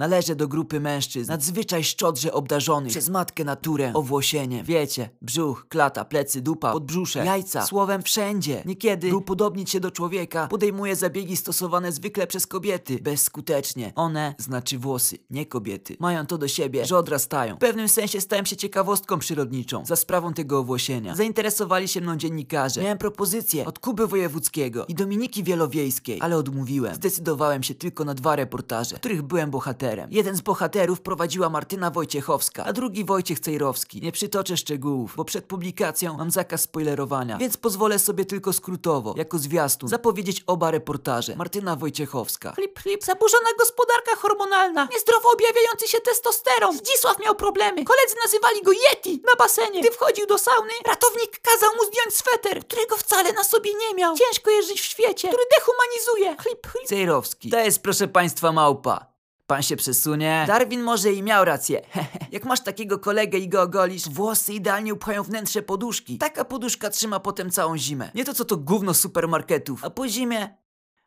Należę do grupy mężczyzn, nadzwyczaj szczodrze obdarzonych przez matkę naturę, owłosieniem. Wiecie, brzuch, klata, plecy, dupa, podbrzusze, jajca, słowem wszędzie. Niekiedy, by upodobnić się do człowieka, podejmuję zabiegi stosowane zwykle przez kobiety, bezskutecznie. One, znaczy włosy, nie kobiety, mają to do siebie, że odrastają. W pewnym sensie stałem się ciekawostką przyrodniczą, za sprawą tego owłosienia. Zainteresowali się mną dziennikarze. Miałem propozycję od Kuby Wojewódzkiego i Dominiki Wielowiejskiej, ale odmówiłem. Zdecydowałem się tylko na dwa reportaże, których byłem bohaterem. Jeden z bohaterów prowadziła Martyna Wojciechowska, a drugi Wojciech Cejrowski. Nie przytoczę szczegółów, bo przed publikacją mam zakaz spoilerowania, więc pozwolę sobie tylko skrótowo, jako zwiastun, zapowiedzieć oba reportaże. Martyna Wojciechowska. Flip, flip, zaburzona gospodarka hormonalna, niezdrowo objawiający się testosteron. Zdzisław miał problemy. Koledzy nazywali go Yeti na basenie. Gdy wchodził do sauny, ratownik kazał mu zdjąć sweter, którego wcale na sobie nie miał. Ciężko jest żyć w świecie, który dehumanizuje. Chlip, chlip. Cejrowski. To jest, proszę państwa, małpa. Pan się przesunie. Darwin może i miał rację. Jak masz takiego kolegę i go ogolisz, włosy idealnie upchają wnętrze poduszki. Taka poduszka trzyma potem całą zimę. Nie to co to gówno supermarketów. A po zimie...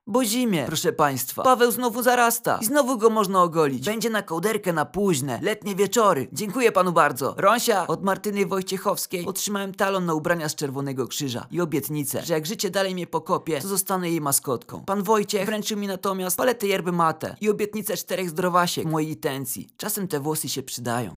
Bo zimie, proszę państwa. Paweł znowu zarasta i znowu go można ogolić. Będzie na kołderkę na późne, letnie wieczory. Dziękuję panu bardzo. Rąsia, od Martyny Wojciechowskiej otrzymałem talon na ubrania z Czerwonego Krzyża i obietnicę, że jak życie dalej mnie pokopie, to zostanę jej maskotką. Pan Wojciech wręczył mi natomiast paletę yerby mate i obietnicę czterech zdrowasiek mojej intencji. Czasem te włosy się przydają.